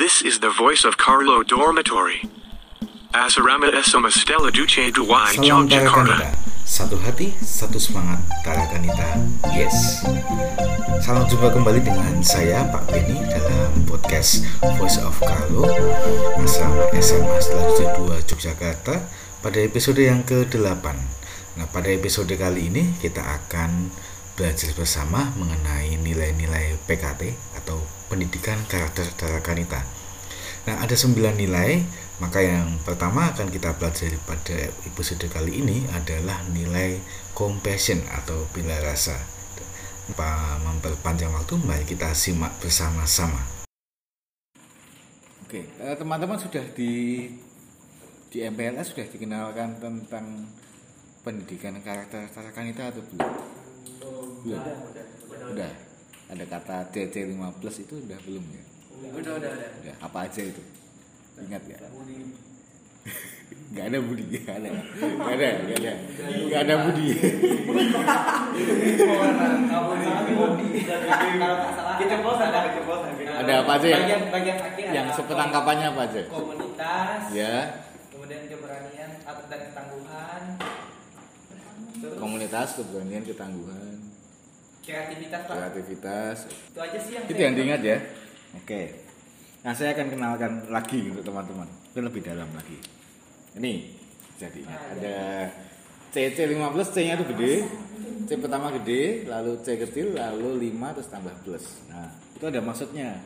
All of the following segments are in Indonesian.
This is the voice of Carlo Dormitory. Asarama Esoma Stella Duce Duwai. Tarakanita Satu hati, satu semangat Tarakanita Yes. Salam jumpa kembali dengan saya Pak Beni dalam podcast Voice of Carlo Asrama SMA Selanjutnya 2 Yogyakarta pada episode yang ke-8 Nah pada episode kali ini kita akan belajar bersama mengenai nilai-nilai PKT atau Pendidikan Karakter Tarakanita Nah ada 9 nilai maka yang pertama akan kita pelajari pada episode kali ini adalah nilai compassion atau bila rasa. Tanpa memperpanjang waktu, mari kita simak bersama-sama. Oke, eh, teman-teman sudah di di MPLS sudah dikenalkan tentang pendidikan karakter Tarakanita atau belum? belum. Udah. Ada kata CC15 itu udah belum ya? Udah, udah, udah. Udah. Apa aja itu? Ingat ya? Gak ada budi, gak ada, gak ada, gak ada, gak ada budi. Ada apa aja yang- Bagian, bagian akhir Yang ada sepetangkapannya apa aja? Komunitas, Ya, kemudian keberanian atau dan ketangguhan, komunitas, keberanian, ketangguhan, kreativitas pak. kreativitas, Itu aja sih yang itu yang diingat ya? oke. Nah saya akan kenalkan lagi untuk teman-teman. Itu lebih dalam lagi. Ini jadi ingat. Ada CC 15 C nya itu gede. C pertama gede lalu C kecil lalu 5 terus tambah plus. Nah itu ada maksudnya.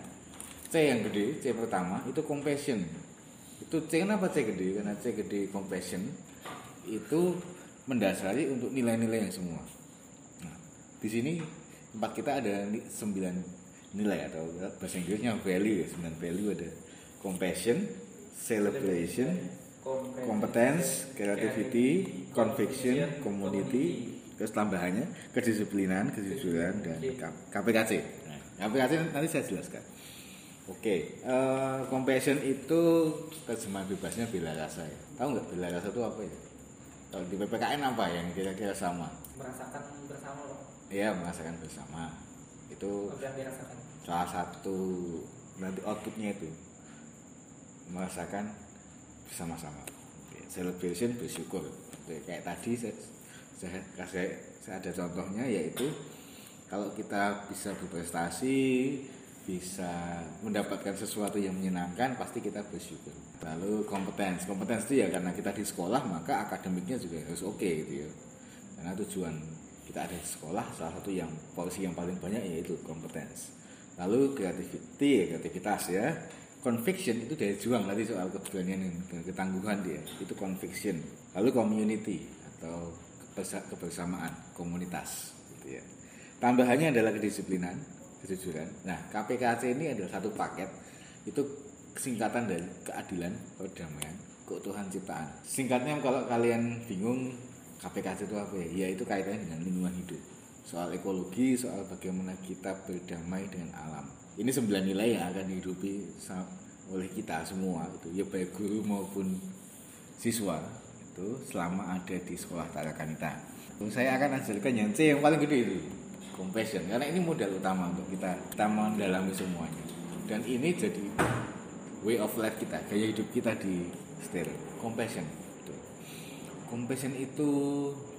C yang gede C pertama itu compassion. Itu C kenapa C gede? Karena C gede compassion. Itu mendasari untuk nilai-nilai yang semua. Nah, di sini tempat kita ada sembilan nilai atau bahasa Inggrisnya value ya, sembilan value ada compassion, celebration, competence, creativity, conviction, community, terus tambahannya kedisiplinan, kejujuran dan KPKC. Nah, KPKC nanti saya jelaskan. Oke, eh, compassion itu terjemahan bebasnya bela rasa ya. Tahu nggak bela rasa itu apa ya? Kalau di PPKN apa yang kira-kira sama? merasakan bersama. Iya merasakan bersama. Itu salah satu nanti outputnya itu. Merasakan bersama-sama. Celebration bersyukur. Kayak tadi saya, saya kasih saya ada contohnya yaitu kalau kita bisa berprestasi bisa mendapatkan sesuatu yang menyenangkan pasti kita bersyukur. Lalu kompetens. Kompetens itu ya karena kita di sekolah maka akademiknya juga harus oke gitu ya. Karena tujuan kita ada di sekolah salah satu yang porsi yang paling banyak yaitu kompetens lalu creativity ya, kreativitas ya. Conviction itu dari juang tadi soal keberanian dan ketangguhan dia. Itu conviction. Lalu community atau kebersa- kebersamaan komunitas gitu ya. Tambahannya adalah kedisiplinan kejujuran. Nah KPKC ini adalah satu paket. Itu singkatan dari keadilan perdamaian keutuhan ciptaan. Singkatnya kalau kalian bingung KPKC itu apa ya? Ya itu kaitannya dengan lingkungan hidup. Soal ekologi soal bagaimana kita berdamai dengan alam. Ini sembilan nilai yang akan dihidupi oleh kita semua itu. Ya baik guru maupun siswa itu selama ada di sekolah Tarakanita. Saya akan ajarkan yang C yang paling gede itu. Compassion. Karena ini modal utama untuk kita. Kita mendalami semuanya. Dan ini jadi way of life kita gaya hidup kita di setir compassion. Compassion itu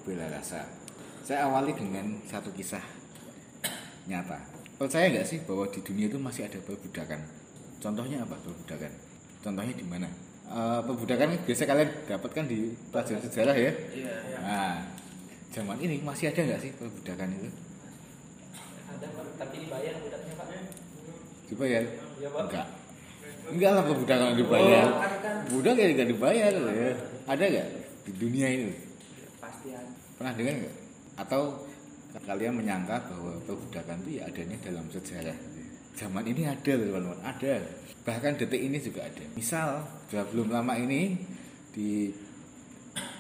bela rasa. Saya awali dengan satu kisah nyata. Percaya nggak sih bahwa di dunia itu masih ada perbudakan? Contohnya apa perbudakan? Contohnya di mana? Eh, perbudakan biasa kalian dapatkan di pelajaran sejarah ya? Iya. nah zaman ini masih ada nggak sih perbudakan itu? Ada pak, tapi dibayar budaknya pak. dibayar? Iya pak. enggak. Enggak lah perbudakan dibayar. Oh, kan? budak ya nggak dibayar ya. Ada nggak di dunia ini? Pasti ada. pernah dengar nggak? Atau kalian menyangka bahwa perbudakan itu ya adanya dalam sejarah? Zaman ini ada loh teman-teman. Ada. Bahkan detik ini juga ada. Misal sudah belum lama ini di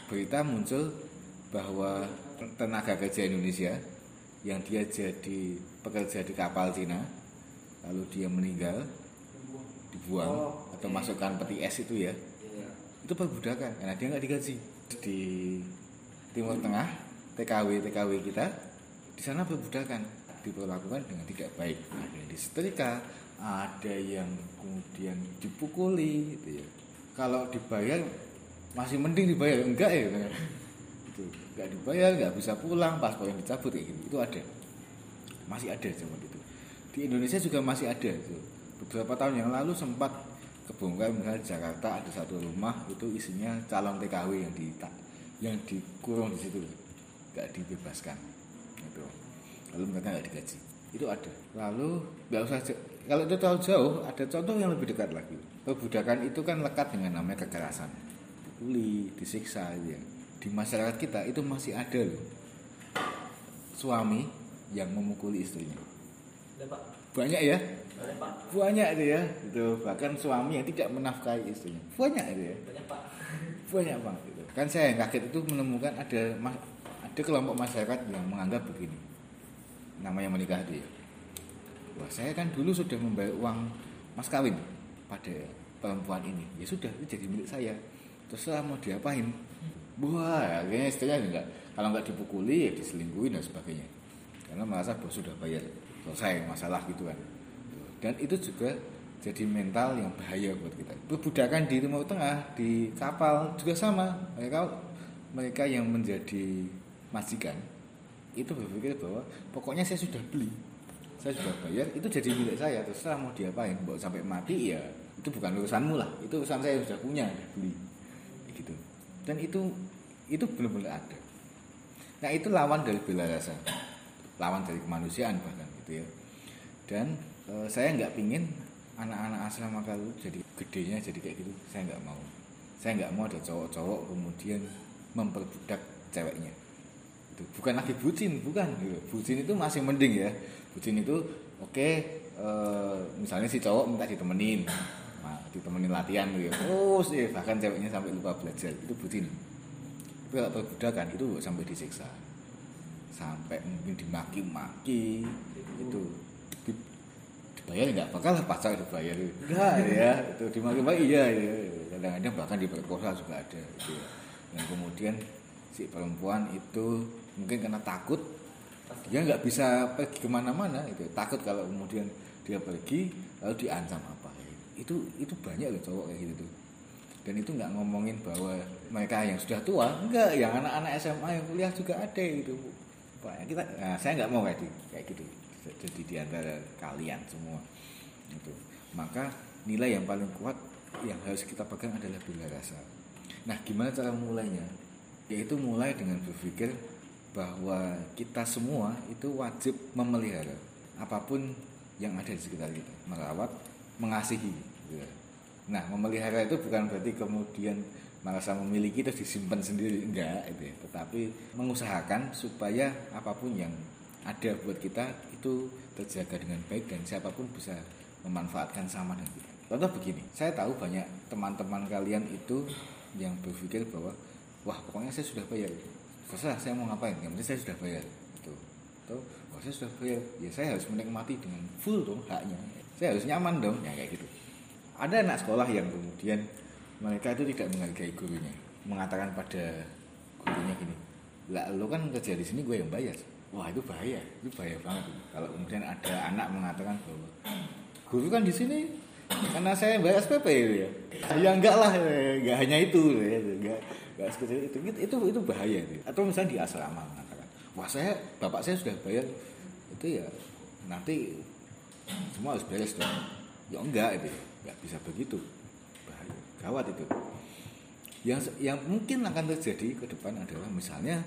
berita muncul bahwa tenaga kerja Indonesia yang dia jadi pekerja di kapal Cina lalu dia meninggal dibuang Oh, atau masukkan peti es itu ya Iya. itu perbudakan karena dia nggak digaji di Timur Tengah TKW TKW kita di sana perbudakan diperlakukan dengan tidak baik. Ada yang disetrika ada yang kemudian dipukuli gitu ya. Kalau dibayar masih mending dibayar. Enggak ya itu enggak dibayar nggak bisa pulang paspornya dicabut kayak gitu. Itu ada. Masih ada zaman itu. Di Indonesia juga masih ada itu beberapa tahun yang lalu sempat kebongkar misalnya di Jakarta ada satu rumah itu isinya calon TKW yang di yang dikurung di situ nggak dibebaskan itu lalu mereka nggak digaji. Itu ada. Lalu nggak usah kalau itu terlalu jauh ada contoh yang lebih dekat lagi. Perbudakan itu kan lekat dengan namanya kekerasan. Dipukuli disiksa gitu ya. Di masyarakat kita itu masih ada loh. Suami yang memukuli istrinya. Banyak ya. Banyak itu ya. Itu bahkan suami yang tidak menafkahi istrinya. Banyak itu ya. Banyak Pak. banyak bang gitu. kan saya yang kaget itu menemukan ada ada kelompok masyarakat yang menganggap begini. Namanya menikah itu ya wah saya kan dulu sudah membayar uang mas kawin pada perempuan ini. Ya sudah itu jadi milik saya. Terserah mau diapain. Wah kayaknya istrinya enggak kalau nggak dipukuli ya diselingkuhin dan sebagainya. Karena merasa bos sudah bayar selesai masalah gitu kan dan itu juga jadi mental yang bahaya buat kita. Perbudakan di Timur Tengah di kapal juga sama. Mereka mereka yang menjadi majikan itu berpikir bahwa pokoknya saya sudah beli saya sudah bayar itu jadi milik saya. Terserah mau diapain mau sampai mati ya itu bukan urusanmu lah. Itu urusan saya sudah punya beli. Gitu. Dan itu itu benar-benar ada. Nah itu lawan dari bela rasa lawan dari kemanusiaan bahkan gitu ya. Dan eh, saya nggak pingin anak-anak asrama kalau jadi gedenya jadi kayak gitu. Saya nggak mau. Saya nggak mau ada cowok-cowok kemudian memperbudak ceweknya. Itu bukan lagi bucin bukan gitu. Bucin itu masih mending ya. Bucin itu oke eh, misalnya si cowok minta ditemenin. Nah, ditemenin latihan gitu terus ya bahkan ceweknya sampai lupa belajar. Itu bucin. Tapi kalau perbudakan itu sampai disiksa. Sampai mungkin dimaki-maki. Itu dibayar nggak bakal lah pacar dibayar enggak ya. itu dimaki-maki iya iya kadang-kadang bahkan diperkosa juga ada gitu ya. dan kemudian si perempuan itu mungkin karena takut dia nggak bisa pergi ke mana-mana itu takut kalau kemudian dia pergi lalu diancam apa. Itu itu banyak loh cowok kayak gitu tuh. Dan itu nggak ngomongin bahwa mereka yang sudah tua enggak yang anak-anak SMA yang kuliah juga ada gitu. Pak kita nah, saya nggak mau kayak gitu kayak gitu jadi di antara kalian semua. Itu. Maka nilai yang paling kuat yang harus kita pegang adalah bela rasa. Nah gimana cara mulainya? Yaitu mulai dengan berpikir bahwa kita semua itu wajib memelihara apa pun yang ada di sekitar kita. Merawat mengasihi gitu ya. nah memelihara itu bukan berarti kemudian merasa memiliki terus disimpan sendiri. Enggak itu ya. tetapi mengusahakan supaya apa pun yang ada buat kita itu terjaga dengan baik dan siapa pun bisa memanfaatkan sama dengan kita. Contoh begini saya tahu banyak teman-teman kalian itu yang berpikir bahwa wah pokoknya saya sudah bayar terserah saya mau ngapain yang penting saya sudah bayar itu atau wah saya sudah bayar. Ya saya harus menikmati dengan full dong haknya. Saya harus nyaman dong ya kayak gitu. Ada anak sekolah yang kemudian mereka itu tidak menghargai gurunya mengatakan pada gurunya gini lah lo kan kerja di sini gue yang bayar wah itu bahaya. Itu bahaya banget. Kalau kemudian ada anak mengatakan bahwa guru kan di sini karena saya bayar SPP gitu ya. Ya enggak lah enggak hanya itu ya. Enggak enggak seperti itu. Itu itu, itu bahaya itu. atau misalnya di asrama mengatakan wah saya bapak saya sudah bayar itu ya nanti semua harus beres dong. Ya enggak itu enggak bisa begitu. Bahaya. Gawat itu. Yang yang mungkin akan terjadi ke depan adalah misalnya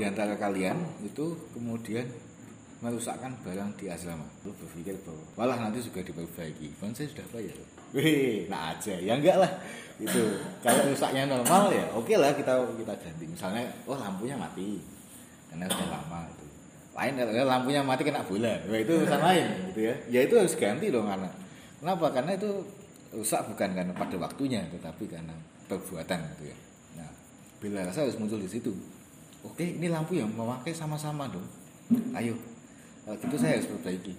di antara kalian itu kemudian merusakkan barang di asrama. Lu berpikir bahwa walah nanti juga diperbaiki. Kan saya sudah bayar. Wih nah aja. Ya enggak lah. Itu kalau rusaknya normal ya oke lah kita kita ganti. Misalnya oh lampunya mati. Karena sudah lama itu. Lain kalau lampunya mati kena bola Wah, itu urusan lain gitu ya. Ya itu harus ganti dong anak kenapa? Karena itu rusak bukan karena pada waktunya tetapi karena perbuatan gitu ya. Nah bila rasa harus muncul di situ oke ini lampu yang memakai sama-sama dong. Ayo kalau gitu saya harus perbaiki.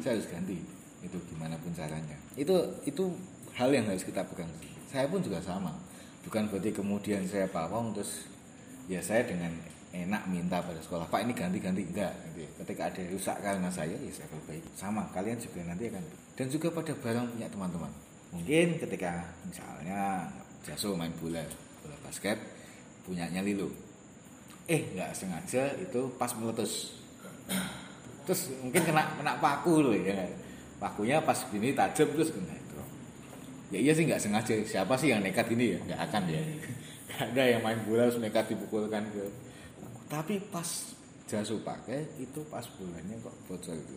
Saya harus ganti itu gimana pun caranya. Itu itu hal yang harus kita pegang. Saya pun juga sama. Bukan berarti kemudian saya pawang terus ya saya dengan enak minta pada sekolah pak ini ganti-ganti. Enggak gitu ya. ketika ada yang rusak karena saya ya saya perbaiki. Sama kalian juga nanti akan dan juga pada barang punya teman-teman. Mungkin ketika misalnya Jaso main bola bola basket punyanya Lilo eh nggak sengaja itu pas meletus. Terus mungkin kena kena paku loh ya. Pakunya pas gini tajam terus kena itu. Ya iya sih nggak sengaja. Siapa sih yang nekat ini ya? Nggak akan ya. Nggak ada yang main bola terus nekat dipukulkan ke tapi pas jasu pakai itu pas bolanya kok bocor itu.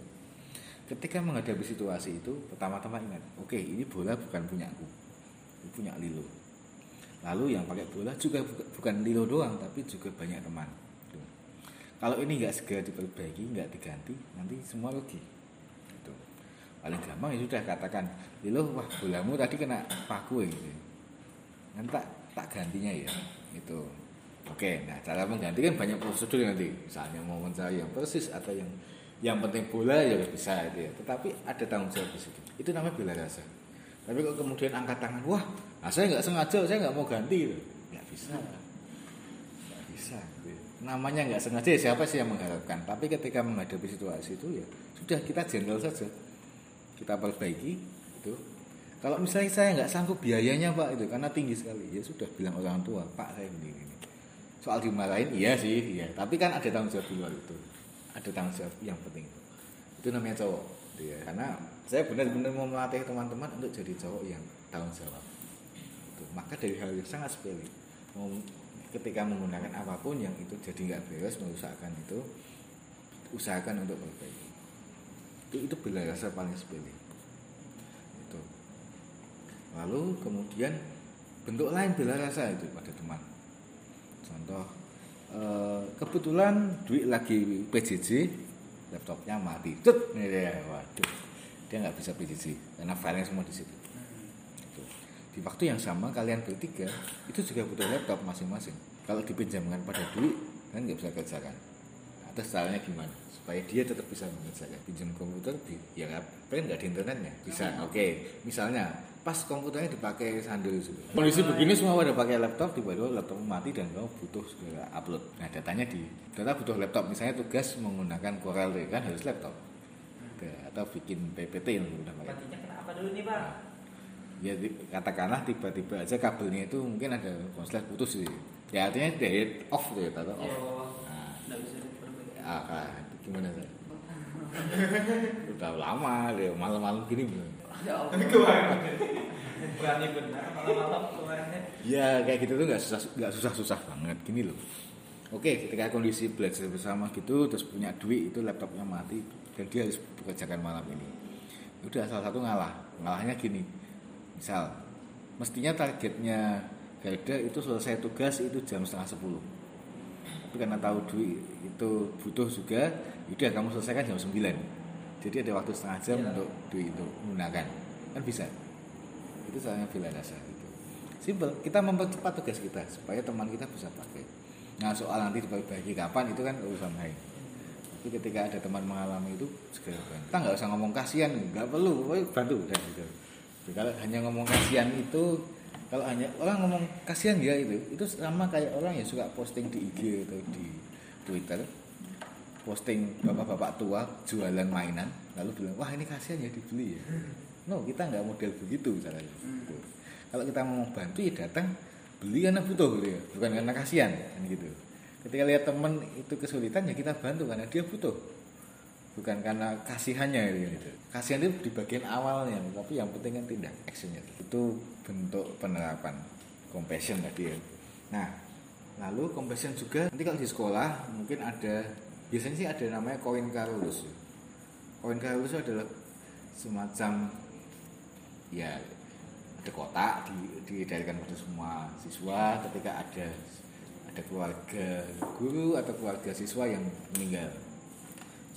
Ketika menghadapi situasi itu pertama-tama ingat oke ini bola bukan punyaku ini punya Lilo lalu yang pakai bola juga buka- bukan Lilo doang tapi juga banyak teman. Tuh. kalau ini nggak segera diperbaiki nggak diganti nanti semua rugi. Gitu. paling gampang ya sudah katakan Lilo wah bolamu tadi kena paku ya gitu. Nanti tak tak gantinya ya itu oke nah cara mengganti kan banyak prosedur nanti. Misalnya mau mencari yang persis atau yang yang penting bola ya bisa itu ya. Tetapi ada tanggung jawab di situ. Itu namanya bela rasa tapi kok kemudian angkat tangan wah nah saya nggak sengaja saya nggak mau ganti. Gitu. nggak bisa. Nggak bisa gitu. Ya. namanya nggak sengaja ya siapa sih yang mengharapkan? Tapi ketika menghadapi situasi itu ya sudah kita jenderal saja. Kita perbaiki itu kalau misalnya saya nggak sanggup biayanya pak itu karena tinggi sekali ya sudah bilang orang tua pak saya begini ini. Soal dimarahin iya sih iya. Tapi kan ada tanggung jawab di luar itu. Ada tanggung jawab yang penting itu. Itu namanya cowok gitu ya. karena saya benar-benar mau melatih teman-teman untuk jadi cowok yang tanggung jawab. Itu. maka dari hal yang sangat sepele ketika menggunakan apa pun yang itu jadi nggak beres mengusahakan itu usahakan untuk perbaiki. Itu itu bela rasa paling sepele. Itu lalu kemudian bentuk lain bela rasa itu pada teman. Contoh eh, kebetulan duit lagi PJJ laptopnya mati! Ini dia. Waduh dia nggak bisa PJJ karena filenya semua di situ. Itu. di waktu yang sama kalian bertiga itu juga butuh laptop masing-masing. Kalau dipinjamkan pada duit kan nggak bisa kerjakan. Atas caranya gimana? Supaya dia tetap bisa mengerjakan. Pinjam komputer di, ya kan? Pengen nggak di internetnya? Bisa oke. Misalnya pas komputernya dipakai sambil kondisi begini semua pada pakai laptop tiba-tiba laptop mati dan kamu butuh segera upload. Nah datanya di data butuh laptop. Misalnya tugas menggunakan Corel Ray, kan harus laptop Oke, atau bikin PPT yang udah pakai Matinya kenapa dulu nih bang? ya di- katakanlah tiba-tiba aja kabelnya itu mungkin ada konslet putus sih. Ya artinya dari off tuh ya atau off. Oh, nah, bisa diperbaiki. ah, ah, gimana saya udah lama deh malam-malam gini belum Ya Allah. Berani benar malam-malam keluarnya. ya. Kayak gitu tuh nggak susah nggak susah susah banget. Gini loh. Oke ketika kondisi belajar bersama gitu terus punya duit itu laptopnya mati dan dia harus bekerjakan malam ini. Udah salah satu ngalah. Ngalahnya gini. Misal mestinya targetnya Garda itu selesai tugas itu jam setengah sepuluh. Tapi karena tahu duit itu butuh juga udah kamu selesaikan jam 9 jadi ada waktu setengah jam Iya. untuk duit itu menggunakan. Kan bisa. Itu soalnya bila dasar itu simple. Kita mempercepat tugas kita supaya teman kita bisa pakai. Nah soal nanti diperbaiki kapan itu kan urusan lain tapi ketika ada teman mengalami itu segera bantu. Kita nggak usah ngomong kasihan nggak perlu. Bantu udah gitu. Jadi kalau hanya ngomong kasihan itu kalau hanya orang ngomong kasihan ya itu itu sama kayak orang yang suka posting di IG atau di Twitter posting bapak-bapak tua jualan mainan lalu bilang wah ini kasihan ya dibeli ya. No kita nggak model begitu misalnya Gitu. kalau kita mau bantu ya datang beli karena butuh gitu ya. Bukan karena kasihan kan gitu ketika lihat teman itu kesulitan ya kita bantu karena dia butuh. Bukan karena kasihannya gitu. kasihan itu di bagian awalnya tapi yang penting kan tindak actionnya. Itu bentuk penerapan compassion tadi ya. Nah lalu compassion juga nanti kalau di sekolah mungkin ada biasanya sih ada namanya koin Carolus. Koin Carolus adalah semacam ya ada kotak di, diedarkan pada semua siswa ketika ada ada keluarga guru atau keluarga siswa yang meninggal.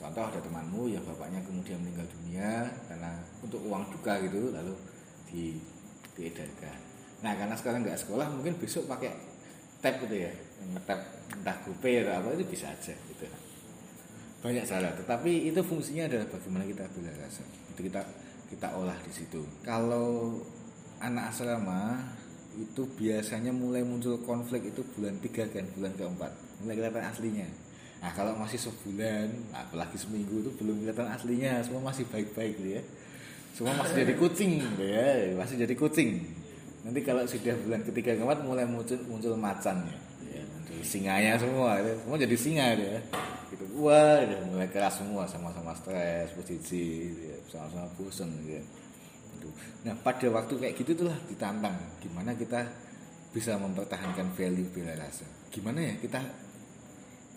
Contoh ada temanmu yang bapaknya kemudian meninggal dunia karena untuk uang duka gitu lalu di diedarkan. Nah karena sekarang nggak sekolah mungkin besok pakai tab gitu ya tab entah GoPay atau apa itu bisa aja gitu. Banyak cara tetapi itu fungsinya adalah bagaimana kita bela rasa itu kita kita olah di situ. Kalau anak asrama itu biasanya mulai muncul konflik itu bulan 3 kan bulan keempat. Mulai kelihatan aslinya. Nah kalau masih sebulan apalagi seminggu itu belum kelihatan aslinya. Semua masih baik-baik gitu ya. Semua masih jadi kucing gitu ya. Masih jadi kucing. Nanti kalau sudah bulan ketiga keempat mulai muncul muncul macannya ya, muncul singanya semua itu semua jadi singa gitu ya. Gitu. Wah mulai keras semua sama-sama stres posisi ya, sama-sama bosan gitu ya. Gitu. Nah pada waktu kayak gitu itulah ditantang gimana kita bisa mempertahankan value bela rasa. Gimana ya kita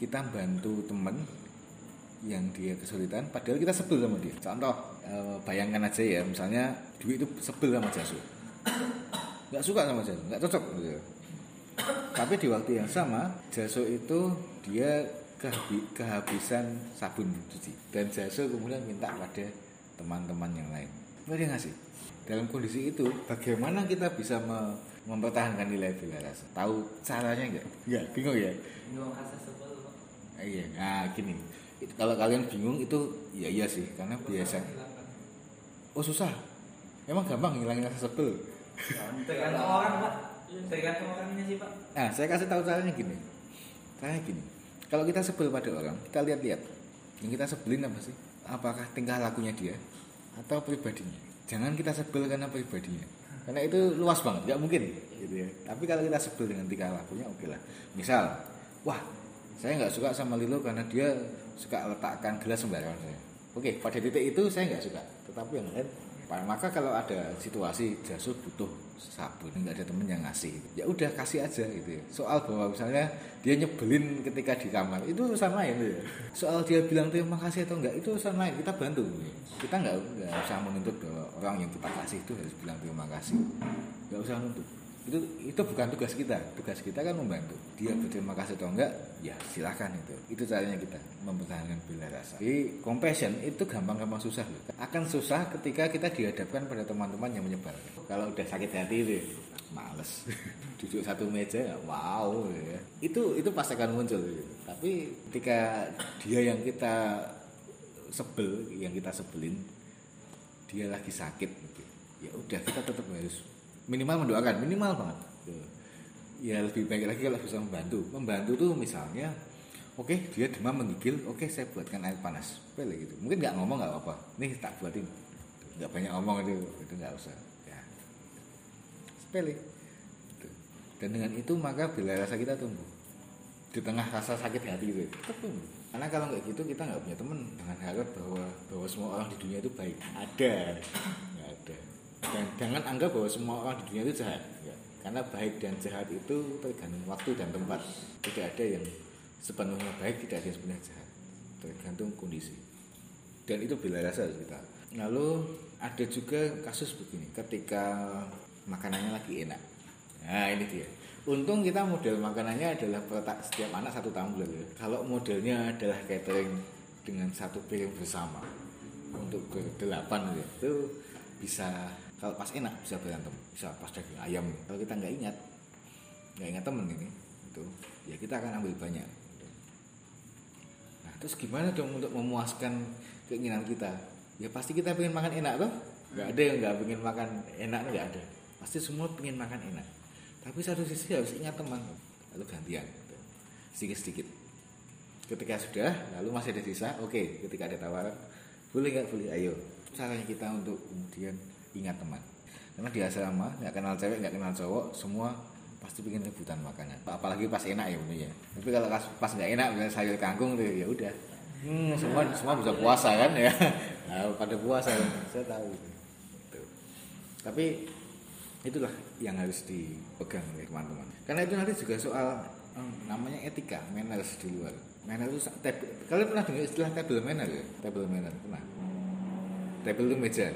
kita bantu teman yang dia kesulitan padahal kita sebel sama dia. Contoh eh, bayangkan aja ya misalnya Dwi itu sebel sama Jasu. nggak suka sama Jasu, nggak cocok gitu. ya. Tapi di waktu yang sama Jaso itu dia kehabi- kehabisan sabun cuci dan Jaso kemudian minta pada teman-teman yang lain. Nggak dia ngasih. Dalam kondisi itu bagaimana kita bisa me- mempertahankan nilai bela rasa? Tahu caranya nggak? Nggak, bingung ya? Bingung rasa sebel Pak. Eh, iya, nah gini. Itu- Kalau kalian bingung itu ya iya sih karena biasa. Hilangkan. Oh susah. Emang gampang ngilangin rasa sebel. Tergantung orang Pak. Tergantung orangnya sih Pak. Nah, saya kasih tahu caranya gini. Caranya gini. Kalau kita sebel pada orang, kita lihat-lihat. Yang kita sebelin apa sih? Apakah tingkah lakunya dia atau pribadinya? Jangan kita sebel karena pribadinya. Karena itu luas banget, nggak mungkin gitu ya. Tapi kalau kita sebel dengan tingkah lakunya oke lah. Misal, wah, saya nggak suka sama Lilo karena dia suka letakkan gelas sembarangan saya. Oke, pada titik itu saya nggak suka. Tetapi yang lain maka kalau ada situasi Jasu butuh sabun nggak ada temen yang ngasih. Ya udah kasih aja gitu ya. Soal bahwa misalnya dia nyebelin ketika di kamar itu urusan lain ya. soal dia bilang terima kasih atau enggak itu urusan lain. Kita bantu. Kita nggak nggak usah menuntut orang yang kita kasih itu harus bilang terima kasih. Nggak usah nuntut itu itu bukan tugas kita. Tugas kita kan membantu. Dia berterima kasih atau enggak ya silahkan itu. Itu caranya kita mempertahankan bela rasa. Jadi compassion itu gampang-gampang susah loh. Akan susah ketika kita dihadapkan pada teman-teman yang menyebar. Kalau udah sakit hati itu males. Duduk satu meja wow ya. itu itu pasti akan muncul gitu. tapi ketika dia yang kita sebel yang kita sebelin dia lagi sakit gitu. ya udah kita tetap harus minimal mendoakan minimal banget. Ya lebih baik lagi kalau bisa membantu. Membantu tuh misalnya oke dia demam menggigil oke saya buatkan air panas. Sepele gitu. Mungkin nggak ngomong nggak apa nih tak buatin. Nggak banyak ngomong itu itu nggak usah. Ya. Sepele. Gitu. dan dengan itu maka bila rasa kita tumbuh. Di tengah rasa sakit hati itu tetap tumbuh. Karena kalau nggak gitu kita nggak punya temen jangan harap bahwa bahwa semua orang di dunia itu baik. Ada dan jangan anggap bahwa semua orang di dunia itu jahat. Ya. karena baik dan jahat itu tergantung waktu dan tempat. Tidak ada yang sepenuhnya baik tidak ada yang sepenuhnya jahat. Tergantung kondisi. Dan itu bila rasa kita. Lalu ada juga kasus begini ketika makanannya lagi enak. Nah ini dia. Untung kita model makanannya adalah per- setiap anak satu tumbler ya. kalau modelnya adalah catering dengan satu piring bersama untuk berdelapan gitu, itu bisa kalau pas enak bisa berantem bisa pas daging ayam. Kalau kita nggak ingat nggak ingat temen ini itu ya kita akan ambil banyak. Nah terus gimana dong untuk memuaskan keinginan kita? Ya pasti kita pengen makan enak tuh nggak ada yang nggak pengen makan enak nggak ada. Pasti semua pengen makan enak. Tapi satu sisi harus ingat teman lalu gantian. Gitu. sedikit sedikit ketika sudah lalu masih ada sisa oke. Ketika ada tawaran boleh nggak boleh? Ayo. Caranya kita untuk kemudian ingat teman. Karena di asrama nggak kenal cewek nggak kenal cowok semua pasti pengen rebutan makanan apalagi pas enak ya ya. Tapi kalau pas nggak enak misalnya sayur kangkung tuh ya udah. Hmm, semua semua bisa puasa kan ya. Nah, pada puasa saya tahu. Tuh. tapi itulah yang harus dipegang oleh teman-teman. Karena itu nanti juga soal hmm, namanya etika manners di luar. Manner itu tab- kalian pernah dengar istilah table manner ya? Table manner pernah? Table itu meja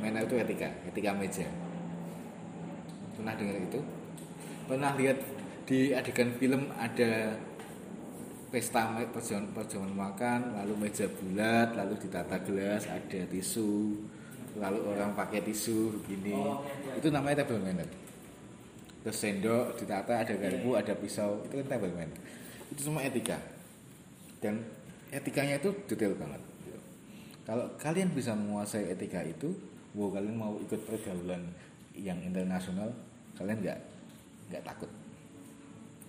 manner itu etika etika meja. Pernah dengar itu? Pernah lihat di adegan film ada pesta perjamuan, perjamuan makan lalu meja bulat lalu ditata gelas ada tisu lalu orang pakai tisu begini. Itu namanya table manner. Terus sendok ditata ada garpu ada pisau itu kan table manner. Itu semua etika. Dan etikanya itu detail banget kalau kalian bisa menguasai etika itu wow kalian mau ikut pergaulan yang internasional kalian nggak nggak takut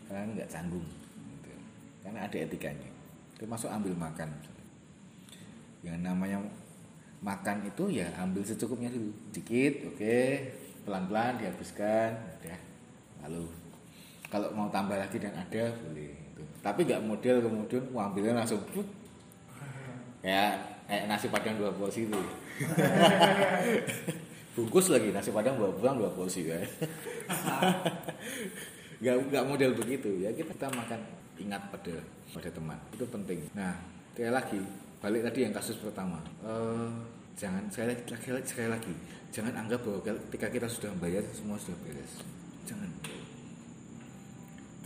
kalian nggak canggung gitu. karena ada etikanya termasuk ambil makan yang namanya makan itu ya ambil secukupnya dulu dikit oke pelan-pelan dihabiskan udah lalu kalau mau tambah lagi dan ada boleh itu. tapi nggak model kemudian ambilnya langsung pluk. kayak nasi padang dua porsi itu bungkus lagi nasi padang bawa pulang dua porsi kan nggak nggak model begitu. Ya kita makan ingat pada pada teman. Itu penting. Nah sekali lagi balik tadi yang kasus pertama. Eh, jangan sekali lagi sekali lagi jangan anggap bahwa ketika kita sudah membayar semua sudah beres. Jangan.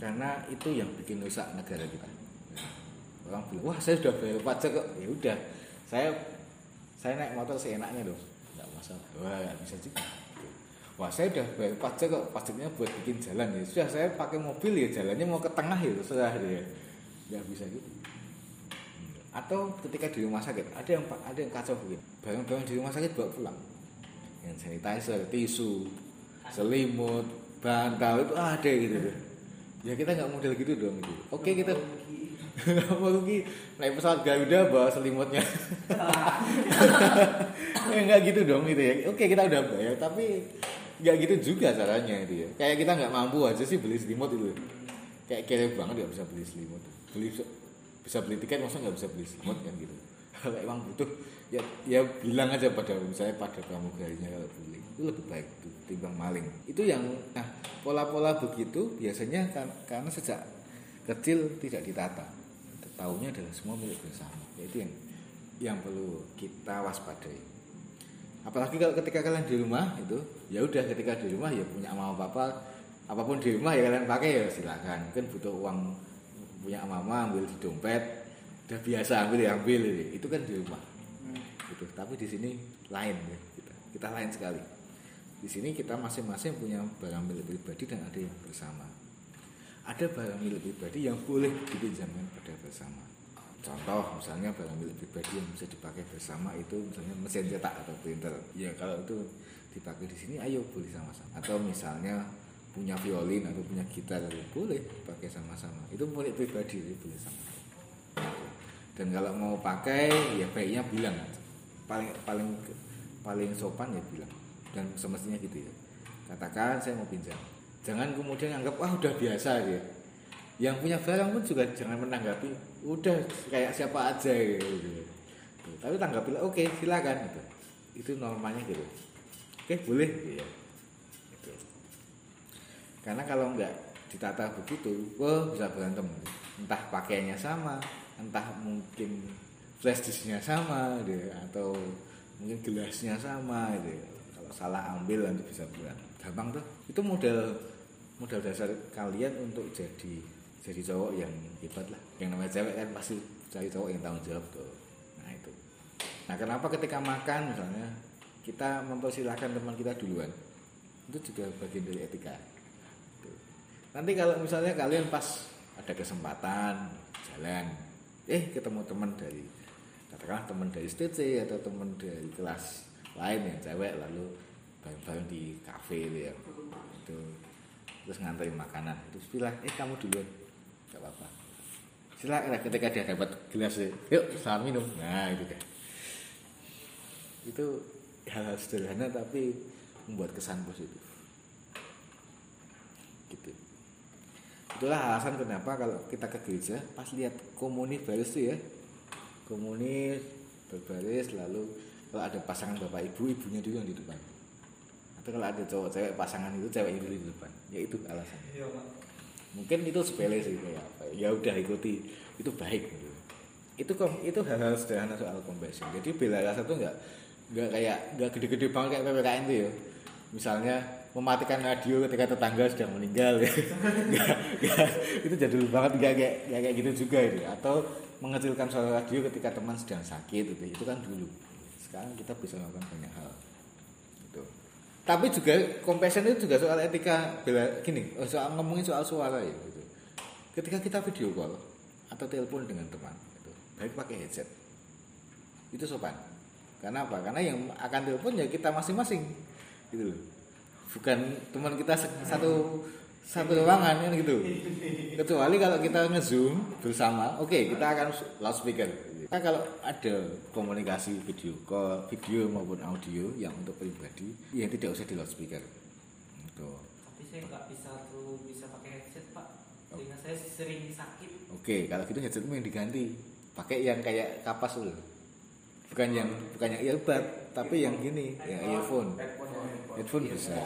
Karena itu yang bikin rusak negara kita. Orang bilang wah saya sudah bayar pajak kok. Ya udah saya saya naik motor seenaknya dong. Nggak masalah. Wah nggak bisa juga. Wah saya udah bayar pajak kok. Pajaknya buat bikin jalan ya. Sudah saya pakai mobil ya. Jalannya mau ke tengah ya sudah ya. Nggak bisa gitu. Atau ketika di rumah sakit ada yang ada yang kacau begini. Barang-barang di rumah sakit bawa pulang. Yang sanitizer tisu selimut bantal itu ada gitu. Ya kita nggak model gitu dong gitu. Oke kita mau rugi naik pesawat Garuda bawa selimutnya. Ya nggak gitu dong gitu ya. Oke kita udah bayar tapi nggak gitu juga caranya itu ya. Kayak kita nggak mampu aja sih beli selimut itu. Kayak kere banget nggak bisa beli selimut. Beli bisa beli tiket masa nggak bisa beli selimut kan gitu. Kalau emang butuh ya ya bilang aja pada misalnya pada pramugarinya kalau beli itu lebih baik tuh, timbang maling. Itu yang nah pola-pola begitu biasanya kan, karena sejak kecil tidak ditata tahunya adalah semua milik bersama. Yaitu yang yang perlu kita waspadai. Apalagi kalau ketika kalian di rumah itu ya udah ketika di rumah ya punya mama papa apa pun di rumah ya kalian pakai ya silakan. Mungkin butuh uang punya mama ambil di dompet udah biasa ambil ya ambil ini. itu kan di rumah. Gitu. Tapi di sini lain ya kita kita lain sekali. Di sini kita masing-masing punya barang milik pribadi dan ada yang bersama ada barang milik pribadi yang boleh dipinjamkan pada bersama. Contoh misalnya barang milik pribadi yang bisa dipakai bersama itu misalnya mesin cetak atau printer. Ya kalau itu dipakai di sini ayo boleh sama-sama. Atau misalnya punya violin atau punya gitar boleh pakai sama-sama. Itu milik pribadi jadi boleh sama dan kalau mau pakai ya baiknya bilang paling paling paling sopan ya bilang. Dan semestinya gitu ya. Katakan saya mau pinjam jangan kemudian anggap wah udah biasa ya. Yang punya barang pun juga jangan menanggapi udah kayak siapa aja gitu, tapi tanggapilah oke silakan gitu. Itu normalnya gitu. Oke boleh ya. Gitu. karena kalau nggak ditata begitu wah bisa berantem. Entah pakainya sama entah mungkin flash disknya sama gitu ya, atau mungkin gelasnya sama gitu kalau salah ambil nanti bisa berat gampang tuh. Itu model modal dasar kalian untuk jadi jadi cowok yang hebat lah. Yang namanya cewek kan pasti cari cowok yang tanggung jawab tuh. Nah itu. Nah kenapa ketika makan misalnya kita mempersilahkan teman kita duluan? Itu juga bagian dari etika. Nanti kalau misalnya kalian pas ada kesempatan jalan eh ketemu teman dari katakanlah teman dari STC atau teman dari kelas lain yang cewek lalu bareng-bareng di kafe ya. Itu terus nganterin makanan. Terus bilang eh kamu duluan. Nggak apa-apa. Silakan ketika dia dapat gelas yuk selamat minum. Nah itu kan. Itu hal-hal sederhana tapi membuat kesan positif. Gitu. Itulah alasan kenapa kalau kita ke gereja pas lihat komuni baris tuh ya. Komuni berbaris lalu kalau ada pasangan bapak ibu ibunya dulu yang di depan atau kalau ada cowok cewek pasangan itu cewek dulu di depan. Ya itu alasan. Mungkin itu sepele sih kayak apa ya. Udah ikuti. Itu baik gitu. itu kok itu hal-hal sederhana soal compassion. Jadi bela rasa tuh nggak nggak kayak nggak gede-gede banget kayak ppkm tuh ya. Misalnya mematikan radio ketika tetangga sedang meninggal ya. Nggak- nggak. itu jadul banget nggak kayak nggak kayak gitu juga itu atau mengecilkan suara radio ketika teman sedang sakit itu itu kan dulu. Sekarang kita bisa melakukan banyak hal. Itu tapi juga compassion itu juga soal etika bela gini oh, soal ngomongin soal suara ya gitu. Ketika kita video call atau telepon dengan teman itu baik pakai headset itu sopan. Karena apa? Karena yang akan telepon ya kita masing-masing gitu loh. Bukan teman kita satu satu ruangan kan gitu. Kecuali kalau kita ngezoom bersama oke kita akan loudspeaker Nah, kalau ada komunikasi video call, video maupun audio yang untuk pribadi, ya tidak usah di loudspeaker. Gitu. Tapi saya nggak bisa tuh bisa pakai headset pak. Sehingga saya sering sakit. Oke, kalau gitu headsetmu yang diganti. Pakai yang kayak kapas dulu. Bukan yang bukan yang earbud, tapi yang gini, ya earphone. Headphone bisa.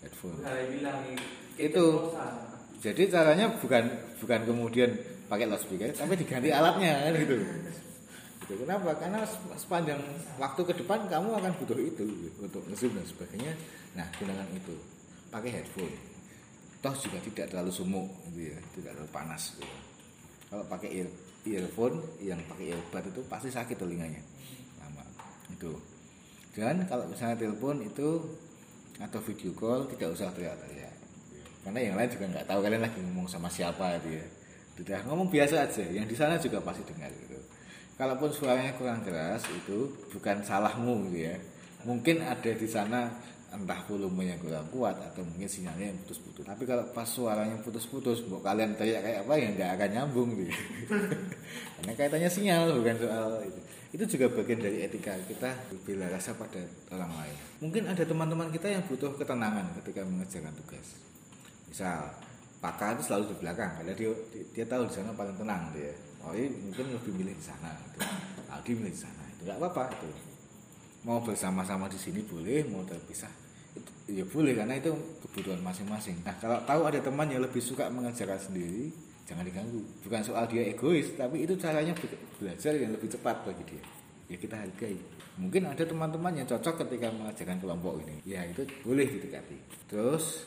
Headphone. Itu. Jadi caranya bukan bukan kemudian pakai loudspeaker, tapi diganti alatnya kan gitu. Gitu. Kenapa? Karena sepanjang waktu ke depan kamu akan butuh itu gitu, untuk ngezoom dan sebagainya. Nah, gunakan itu. Pakai headphone. Toh juga tidak terlalu sumuk gitu ya, tidak terlalu panas gitu. Kalau pakai ear, earphone yang pakai earbud itu pasti sakit telinganya. Lama. Itu. Dan kalau misalnya telepon itu atau video call tidak usah teriak-teriak. Karena yang lain juga nggak tahu kalian lagi ngomong sama siapa gitu ya. Tidak ngomong biasa aja, yang di sana juga pasti dengar gitu kalaupun suaranya kurang keras itu bukan salahmu gitu ya. Mungkin ada di sana entah volumenya kurang kuat atau mungkin sinyalnya yang putus-putus. Tapi kalau pas suaranya putus-putus mau kalian teriak kayak apa ya nggak akan nyambung gitu karena kaitannya sinyal bukan soal itu. Itu juga bagian dari etika kita bila rasa pada orang lain. Mungkin ada teman-teman kita yang butuh ketenangan ketika mengerjakan tugas. Misal pakar itu selalu di belakang. Karena dia dia tahu di sana paling tenang dia oh ini mungkin lebih milih di sana gitu. Aldi milih di sana itu nggak apa-apa itu mau bersama-sama di sini boleh mau terpisah itu ya boleh karena itu kebutuhan masing-masing. Nah kalau tahu ada teman yang lebih suka mengerjakan sendiri jangan diganggu. Bukan soal dia egois tapi itu caranya belajar yang lebih cepat bagi dia. Ya kita hargai. Mungkin ada teman-teman yang cocok ketika mengerjakan kelompok ini. Ya itu boleh didekati. Terus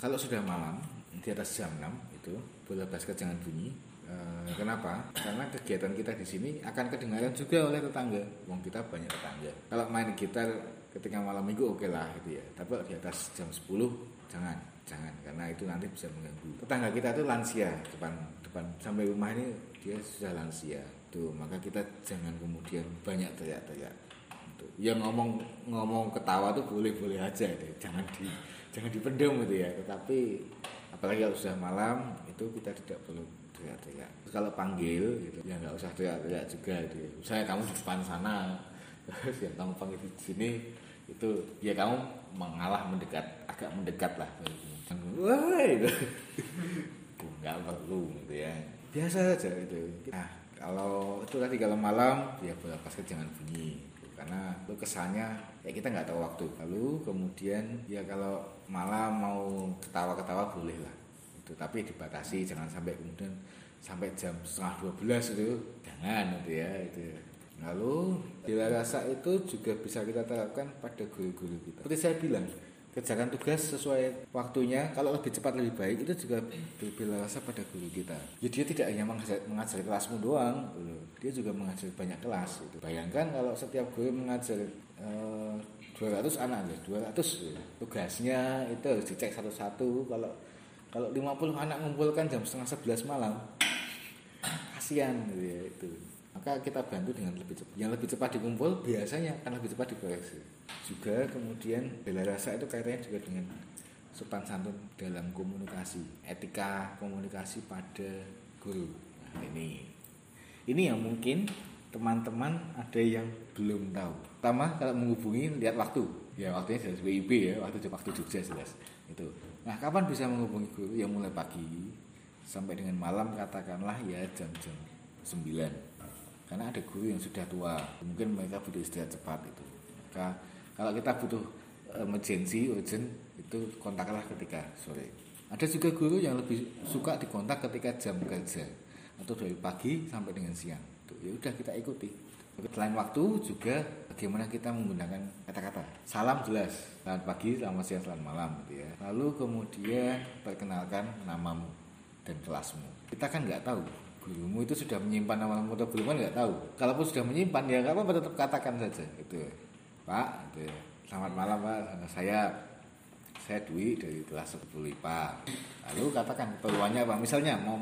kalau sudah malam di atas jam 6 itu bola basket jangan bunyi Eh, kenapa? Karena kegiatan kita di sini akan kedengaran juga oleh tetangga. Wong kita banyak tetangga. Kalau main gitar ketika malam minggu oke lah gitu ya. Tapi di atas jam 10 jangan, jangan karena itu nanti bisa mengganggu. Tetangga kita itu lansia depan depan sampai rumah ini dia sudah lansia. Tuh, maka kita jangan kemudian banyak teriak-teriak. Ya ngomong ngomong ketawa tuh boleh-boleh aja deh. Jangan di jangan dipendam gitu ya. Tetapi apalagi kalau sudah malam itu kita tidak perlu teriak-teriak. Kalau panggil gitu ya nggak usah teriak-teriak juga gitu. Misalnya kamu di depan sana terus yang kamu panggil di sini itu ya kamu mengalah mendekat agak mendekat lah. Wah itu nggak perlu gitu ya. Biasa saja itu nah kalau itu tadi kalau malam ya bola basket jangan bunyi. Karena itu kesannya ya kita nggak tahu waktu lalu kemudian ya kalau malam mau ketawa-ketawa boleh lah itu tapi dibatasi jangan sampai kemudian sampai jam setengah 12 itu jangan gitu ya itu lalu bila rasa itu juga bisa kita terapkan pada guru-guru kita seperti saya bilang kerjakan tugas sesuai waktunya kalau lebih cepat lebih baik itu juga bila rasa pada guru kita ya dia tidak hanya mengajar, mengajar kelasmu doang gitu. dia juga mengajar banyak kelas gitu. bayangkan kalau setiap guru mengajar eh, 200 anak ya 200 gitu. tugasnya itu harus dicek satu-satu kalau kalau 50 anak ngumpulkan jam setengah 11 malam kasihan gitu ya itu. Maka kita bantu dengan lebih cepat. Yang lebih cepat dikumpul biasanya akan lebih cepat dikoreksi. Juga kemudian bela rasa itu kaitannya juga dengan sopan santun dalam komunikasi etika komunikasi pada guru. Nah ini. Ini yang mungkin teman-teman ada yang belum tahu. Pertama kalau menghubungi lihat waktu. Ya waktunya jelas WIB ya waktu waktu Jogja jelas. Itu Nah, kapan bisa menghubungi guru? Ya mulai pagi sampai dengan malam katakanlah ya jam-jam 9. Karena ada guru yang sudah tua, mungkin mereka butuh istirahat cepat itu. Maka kalau kita butuh emergency, urgent itu kontaklah ketika sore. Ada juga guru yang lebih suka dikontak ketika jam kerja atau dari pagi sampai dengan siang. Ya udah kita ikuti. Selain waktu juga bagaimana kita menggunakan kata-kata. Salam jelas, selamat pagi, selamat siang, selamat malam gitu ya. Lalu kemudian perkenalkan namamu dan kelasmu. Kita kan nggak tahu gurumu itu sudah menyimpan namamu atau belum kan nggak tahu. Kalaupun sudah menyimpan ya nggak apa-apa tetap katakan saja gitu. Ya. Pak, gitu ya. selamat malam Pak, saya saya Dwi dari kelas 10 IPA. Lalu katakan peluangnya apa? Misalnya mau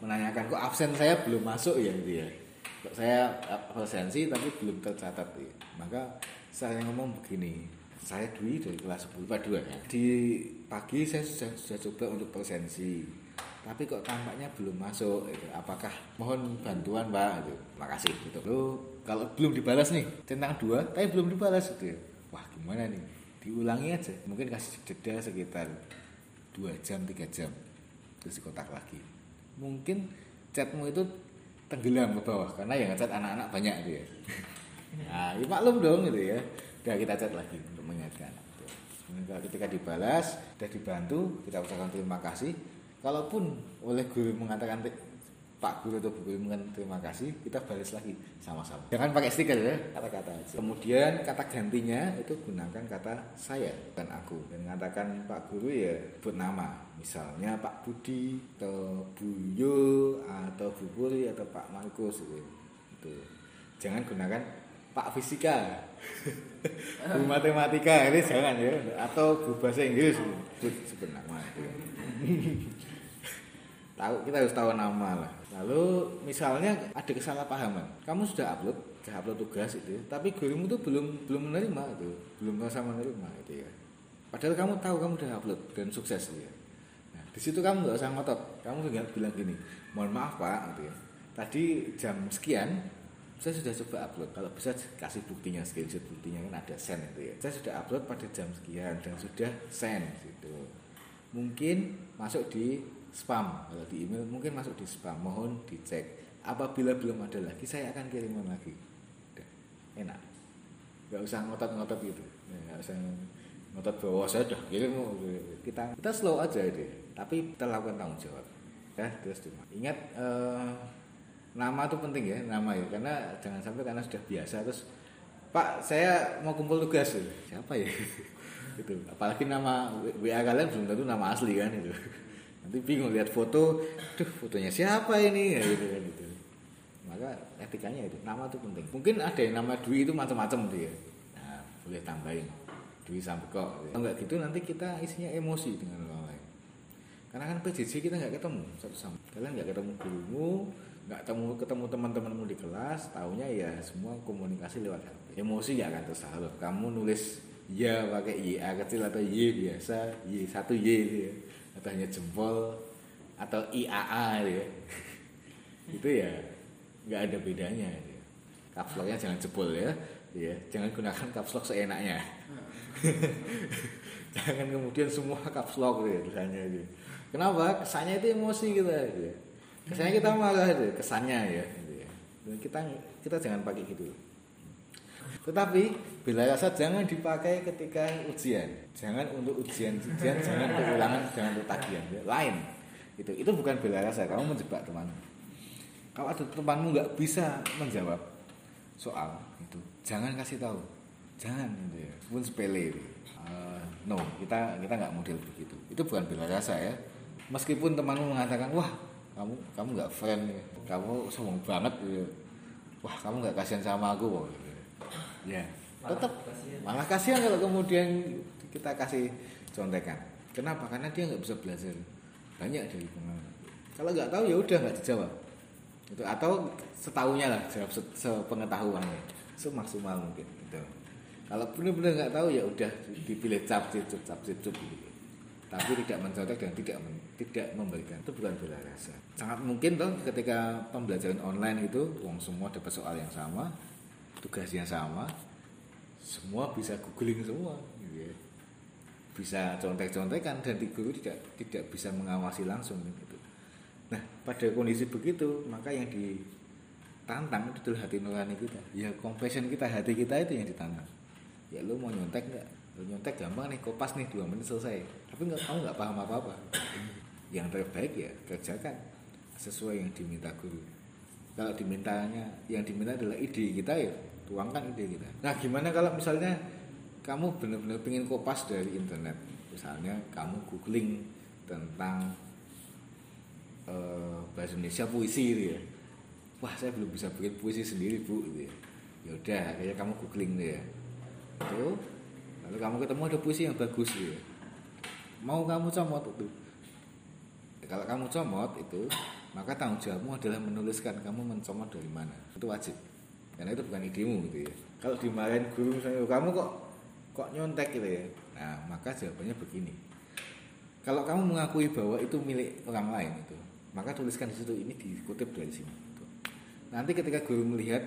menanyakan kok absen saya belum masuk ya gitu ya saya absensi tapi belum tercatat ya. maka saya ngomong begini saya Dwi dari kelas 10 IPA 2 ya. Di pagi saya sudah, sudah coba untuk presensi. Tapi kok tampaknya belum masuk gitu. Apakah mohon bantuan Pak gitu. Makasih gitu. Lalu kalau belum dibalas nih centang dua tapi belum dibalas gitu ya. Wah gimana nih? Diulangi aja. Mungkin kasih jeda sekitar 2 jam 3 jam terus dikotak lagi. Mungkin chatmu itu tenggelam ke bawah karena yang ngechat anak-anak banyak gitu ya. Nah, ya maklum dong gitu ya. Udah kita chat lagi untuk mengingatkan. Kalau ketika dibalas, sudah dibantu, kita ucapkan terima kasih. Kalaupun oleh guru mengatakan Pak Guru atau Bu Guru terima kasih, kita balas lagi sama-sama. Jangan pakai stiker ya, kata-kata aja. Kemudian kata gantinya itu gunakan kata saya dan aku. Dan mengatakan Pak Guru ya buat nama. Misalnya Pak Budi atau Bu Yo atau Bu Puri atau Pak Markus gitu. Itu. Jangan gunakan Pak Fisika, Bu Matematika ini jangan ya, atau Bu Bahasa Inggris nama itu. Tahu kita harus tahu nama lah. Lalu misalnya ada kesalahpahaman, kamu sudah upload, sudah upload tugas itu, tapi gurumu tuh belum belum menerima itu, belum merasa menerima itu ya. Padahal kamu tahu kamu udah upload dan sukses ya. Nah, di situ kamu nggak usah ngotot, kamu tinggal bilang gini, mohon maaf pak, gitu ya. Tadi jam sekian saya sudah coba upload kalau bisa kasih buktinya screenshot buktinya kan ada send itu ya saya sudah upload pada jam sekian dan sudah send gitu mungkin masuk di spam. Kalau di email mungkin masuk di spam. Mohon dicek. Apabila belum ada lagi saya akan kirimkan lagi. Udah, enak. Nggak usah ngotot-ngotot gitu. Ya, nggak usah ngotot bahwa saya kirim. Kita kita slow aja deh tapi kita lakukan tanggung jawab. Ya terus cuma ingat eh, nama tuh penting ya nama ya. Karena jangan sampai karena sudah biasa terus Pak saya mau kumpul tugas. Siapa ya? Gitu. Apalagi nama WA kalian belum tentu nama asli kan itu nanti bingung lihat foto tuh fotonya siapa ini? Ya gitu kan gitu. Maka etikanya itu nama tuh penting. Mungkin ada yang nama Dwi itu macam-macam tuh ya. Nah, boleh tambahin. Dwi Sambeko gitu. kalau nggak gitu nanti kita isinya emosi dengan orang lain. Karena kan PJJ kita nggak ketemu satu sama kalian nggak ketemu gurumu nggak ketemu ketemu teman-temanmu di kelas taunya ya semua komunikasi lewat HP emosi ya akan tersalur. Kamu nulis ya pakai ya kecil atau y biasa y satu y gitu ya atau hanya jempol atau iaa gitu ya. Itu ya nggak ada bedanya gitu. Ya. caps locknya jangan jebol ya. Ya jangan gunakan caps lock seenaknya. Jangan kemudian semua caps lock gitu ya tulisannya gitu. Kenapa? Kesannya itu emosi kita gitu ya. Kesannya kita marah itu kesannya ya gitu ya. Kita kita jangan pakai gitu tetapi bila rasa jangan dipakai ketika ujian. Jangan untuk ujian ujian jangan untuk ulangan jangan untuk tagihan. Ya. lain. Itu itu bukan bela rasa. Kamu menjebak teman. Kalau ada temanmu nggak bisa menjawab soal itu jangan kasih tahu. Jangan gitu ya. Pun sepele. Eh, no kita kita nggak model begitu. Itu bukan bela rasa ya. Meskipun temanmu mengatakan wah kamu kamu nggak friend ya. kamu sombong banget. Wah kamu nggak kasihan sama aku gitu. Ya. Tetap malah kasihan. Kalau kemudian kita kasih contekan. Kenapa? Karena dia nggak bisa belajar banyak dari pengalaman kalau nggak tahu ya udah nggak dijawab. Itu atau setahunya lah jawab se- sepengetahuannya semaksimal mungkin gitu. Kalau benar-benar nggak tahu ya udah dipilih cap cicup cap cicup gitu. Tapi tidak mencontek dan tidak men- tidak memberikan. Itu bukan bela rasa. Sangat mungkin toh ketika pembelajaran online itu uang semua dapat soal yang sama tugasnya sama semua bisa googling semua gitu ya. bisa contek-contekan dan di guru tidak tidak bisa mengawasi langsung gitu. Nah, pada kondisi begitu, maka yang ditantang itu adalah hati nurani kita. Ya, compassion kita, hati kita itu yang ditantang. Ya, lu mau nyontek nggak? Lu nyontek gampang nih, kopas nih dua menit selesai. Tapi nggak kamu nggak paham apa-apa. Yang terbaik ya kerjakan sesuai yang diminta guru. Kalau dimintanya, yang diminta adalah ide kita ya, tuangkan ide kita. Nah, gimana kalau misalnya kamu benar-benar pengen kopas dari internet? Misalnya kamu googling tentang eh, bahasa Indonesia puisi gitu ya. Wah, saya belum bisa bikin puisi sendiri, Bu gitu ya. Ya udah, akhirnya kamu googling deh ya. Itu lalu kamu ketemu ada puisi yang bagus gitu ya. Mau kamu comot itu. Ya, kalau kamu comot itu, maka tanggung jawabmu adalah menuliskan kamu mencomot dari mana. Itu wajib. Karena itu bukan idemu gitu ya. Kalau dimarahin guru misalnya, "Oh, kamu kok kok nyontek? gitu ya. Nah maka jawabannya begini. Kalau kamu mengakui bahwa itu milik orang lain itu maka tuliskan di situ ini dikutip dari sini. Gitu. nanti ketika guru melihat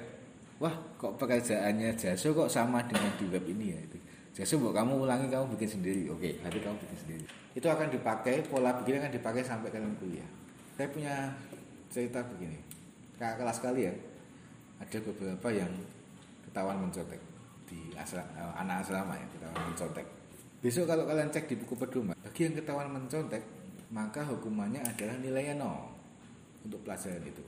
wah kok pekerjaannya Jaso kok sama dengan di web ini ya? Itu Jaso buat kamu ulangi kamu bikin sendiri. Oke nanti kamu bikin sendiri. Itu akan dipakai pola begini akan dipakai sampai kalian kuliah. Saya punya cerita begini. Kakak kelas kalian ada beberapa yang ketahuan mencontek di asra, eh, anak asrama ya ketahuan mencontek. Besok kalau kalian cek di buku pedoman bagi yang ketahuan mencontek maka hukumannya adalah nilainya nol untuk pelajaran itu.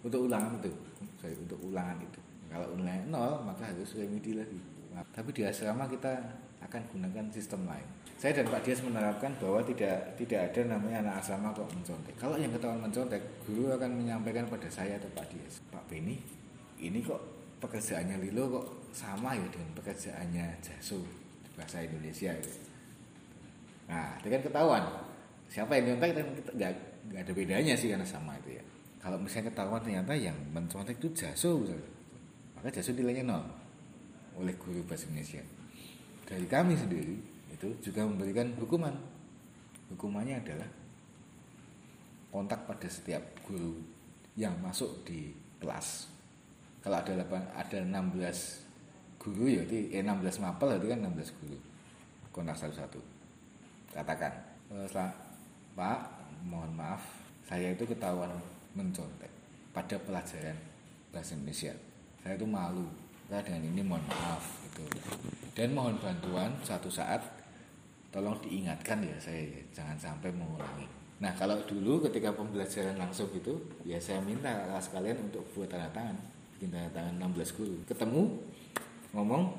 Untuk ulangan itu sorry, untuk ulangan itu. Kalau nilainya nol maka harus remedi lagi. Tapi di asrama kita akan gunakan sistem lain saya dan Pak Dias menerapkan bahwa tidak tidak ada namanya anak asrama kok mencontek kalau yang ketahuan mencontek guru akan menyampaikan pada saya atau Pak Dias Pak Beni ini kok pekerjaannya Lilo kok sama ya dengan pekerjaannya Jaso bahasa Indonesia gitu. Nah, kan ketahuan siapa yang nyontek kita nggak nggak ada bedanya sih karena sama itu ya. Kalau misalnya ketahuan ternyata yang mencontek itu Jaso maka Jaso nilainya nol oleh guru bahasa Indonesia. Dari kami sendiri itu juga memberikan hukuman. Hukumannya adalah kontak pada setiap guru yang masuk di kelas. Kalau ada 8, ada 16 guru ya eh, 16 mapel itu kan 16 guru. Kontak satu-satu. Katakan "Eh, Pak mohon maaf saya itu ketahuan mencontek pada pelajaran bahasa Indonesia. Saya itu malu saya dengan ini mohon maaf gitu. Dan mohon bantuan suatu saat tolong diingatkan ya saya ya, jangan sampai mengulangi. Nah kalau dulu ketika pembelajaran langsung itu ya saya minta kelas kalian untuk buat tanda tangan. Bikin tanda tangan 16 guru. Ketemu ngomong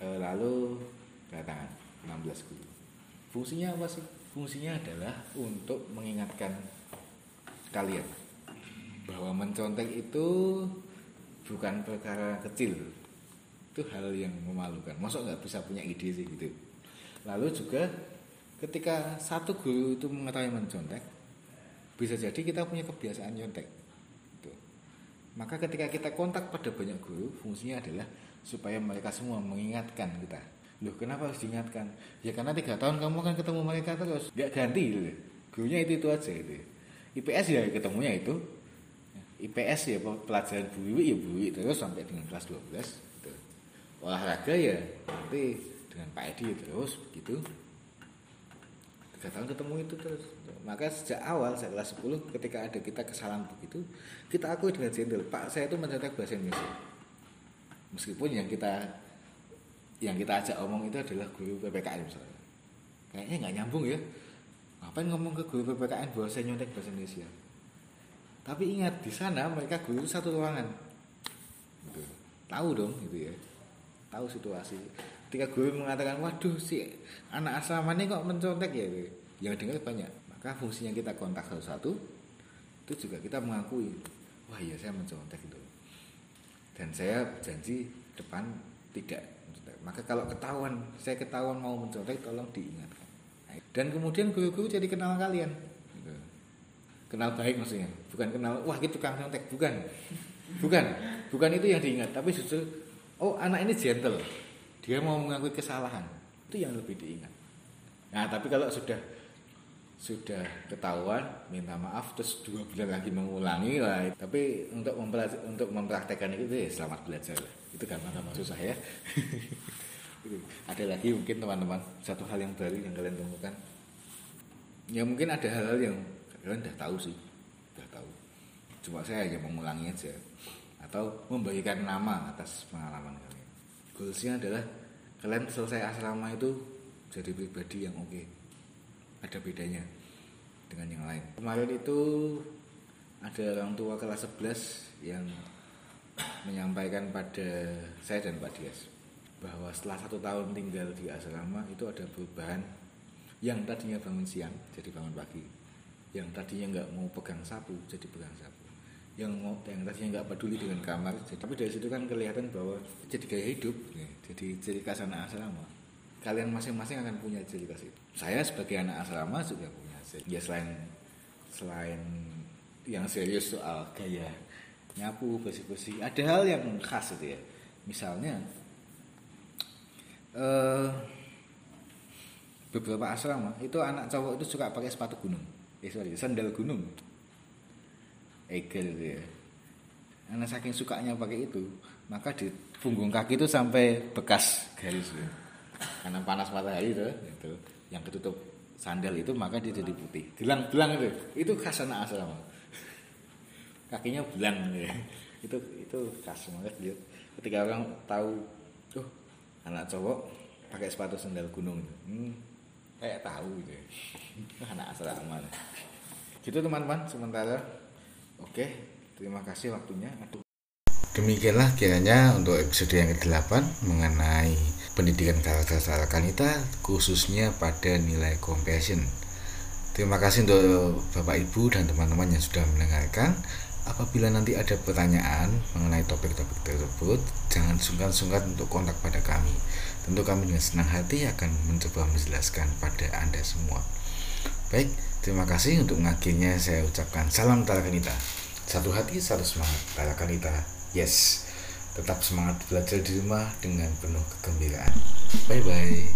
eh, lalu tanda tangan 16 guru. Fungsinya apa sih? Fungsinya adalah untuk mengingatkan kalian bahwa mencontek itu bukan perkara kecil. Itu hal yang memalukan. Masa nggak bisa punya ide sih gitu lalu juga ketika satu guru itu mengetahui mencontek bisa jadi kita punya kebiasaan nyontek. Gitu. maka ketika kita kontak pada banyak guru fungsinya adalah supaya mereka semua mengingatkan kita. Loh kenapa harus diingatkan? Ya karena tiga tahun kamu akan ketemu mereka terus. Nggak ganti gitu. Gurunya itu itu aja itu IPS ya ketemunya itu. IPS ya pelajaran Bu Wiwi ya Bu Wiwi terus sampai dengan kelas 12 gitu. olahraga ya nanti dengan Pak Edi terus begitu. Tiga tahun ketemu itu terus. Maka sejak awal saya kelas 10 ketika ada kita kesalahan begitu kita akui dengan gentle Pak saya itu mencetak bahasa Indonesia. Meskipun yang kita yang kita ajak omong itu adalah guru PPKN misalnya. Kayaknya nggak nyambung ya. Ngapain ngomong ke guru PPKN bahwa saya nyontek bahasa Indonesia? Tapi ingat di sana mereka guru satu ruangan. Gitu. tahu dong gitu ya. Tahu situasi ketika guru mengatakan waduh si anak asrama ini kok mencontek ya gitu. yang dengar banyak. Maka fungsinya kita kontak satu-satu itu juga kita mengakui wah iya saya mencontek itu. Dan saya janji depan tidak mencontek. maka kalau ketahuan saya ketahuan mau mencontek tolong diingatkan. Dan kemudian guru-guru jadi kenal kalian. Gitu. kenal baik maksudnya. Bukan kenal wah itu tukang nyontek bukan. Bukan. Bukan itu yang diingat. Tapi justru oh anak ini gentle dia mau mengakui kesalahan. Itu yang lebih diingat. Nah tapi kalau sudah sudah ketahuan minta maaf terus dua bulan lagi mengulangi lah tapi untuk untuk mempraktekkan itu ya selamat belajar. Lah itu gampang-gampang susah ya. Ada lagi mungkin teman-teman satu hal yang baru yang kalian temukan? Ya mungkin ada hal-hal yang kalian udah tahu sih udah tahu. Cuma saya hanya mengulangi aja. Atau membagikan nama atas pengalaman kalian goalsnya adalah kalian selesai asrama itu jadi pribadi yang oke. Ada bedanya dengan yang lain. Kemarin itu ada orang tua kelas 11 yang menyampaikan pada saya dan Pak Dias bahwa setelah satu tahun tinggal di asrama itu ada perubahan yang tadinya bangun siang jadi bangun pagi yang tadinya nggak mau pegang sapu jadi pegang sapu yang mau yang tadinya nggak peduli dengan kamar tapi dari situ kan kelihatan bahwa jadi gaya hidup ya, jadi ciri khas anak asrama kalian masing-masing akan punya ciri khas itu saya sebagai anak asrama juga punya ya selain selain yang serius soal gaya nyapu bersih-bersih ada hal yang khas itu ya misalnya eh beberapa asrama itu anak cowok itu suka pakai sepatu gunung. Eh sorry, sandal gunung. Egel itu ya. Karena saking sukanya pakai itu, maka di punggung kaki itu sampai bekas garis. ya. Karena panas matahari itu, itu yang ketutup sandal itu maka dia jadi putih. Belang-belang itu, itu khas anak asrama. Kakinya belang ya. Itu itu khas banget dia. Ketika orang tahu, tuh anak cowok pakai sepatu sandal gunung, hmm, kayak tahu gitu. ya. anak asrama. Gitu teman-teman sementara. Oke, terima kasih waktunya. Demikianlah kiranya untuk episode yang ke-8 mengenai pendidikan karakter kanita khususnya pada nilai compassion. Terima kasih untuk Bapak Ibu dan teman-teman yang sudah mendengarkan. Apabila nanti ada pertanyaan mengenai topik-topik tersebut, jangan sungkan-sungkan untuk kontak pada kami. Tentu kami dengan senang hati akan mencoba menjelaskan pada Anda semua. Baik, terima kasih untuk mengakhirinya saya ucapkan salam Talakanita. Satu hati, satu semangat. Talakanita, yes. Tetap semangat belajar di rumah dengan penuh kegembiraan. Bye-bye.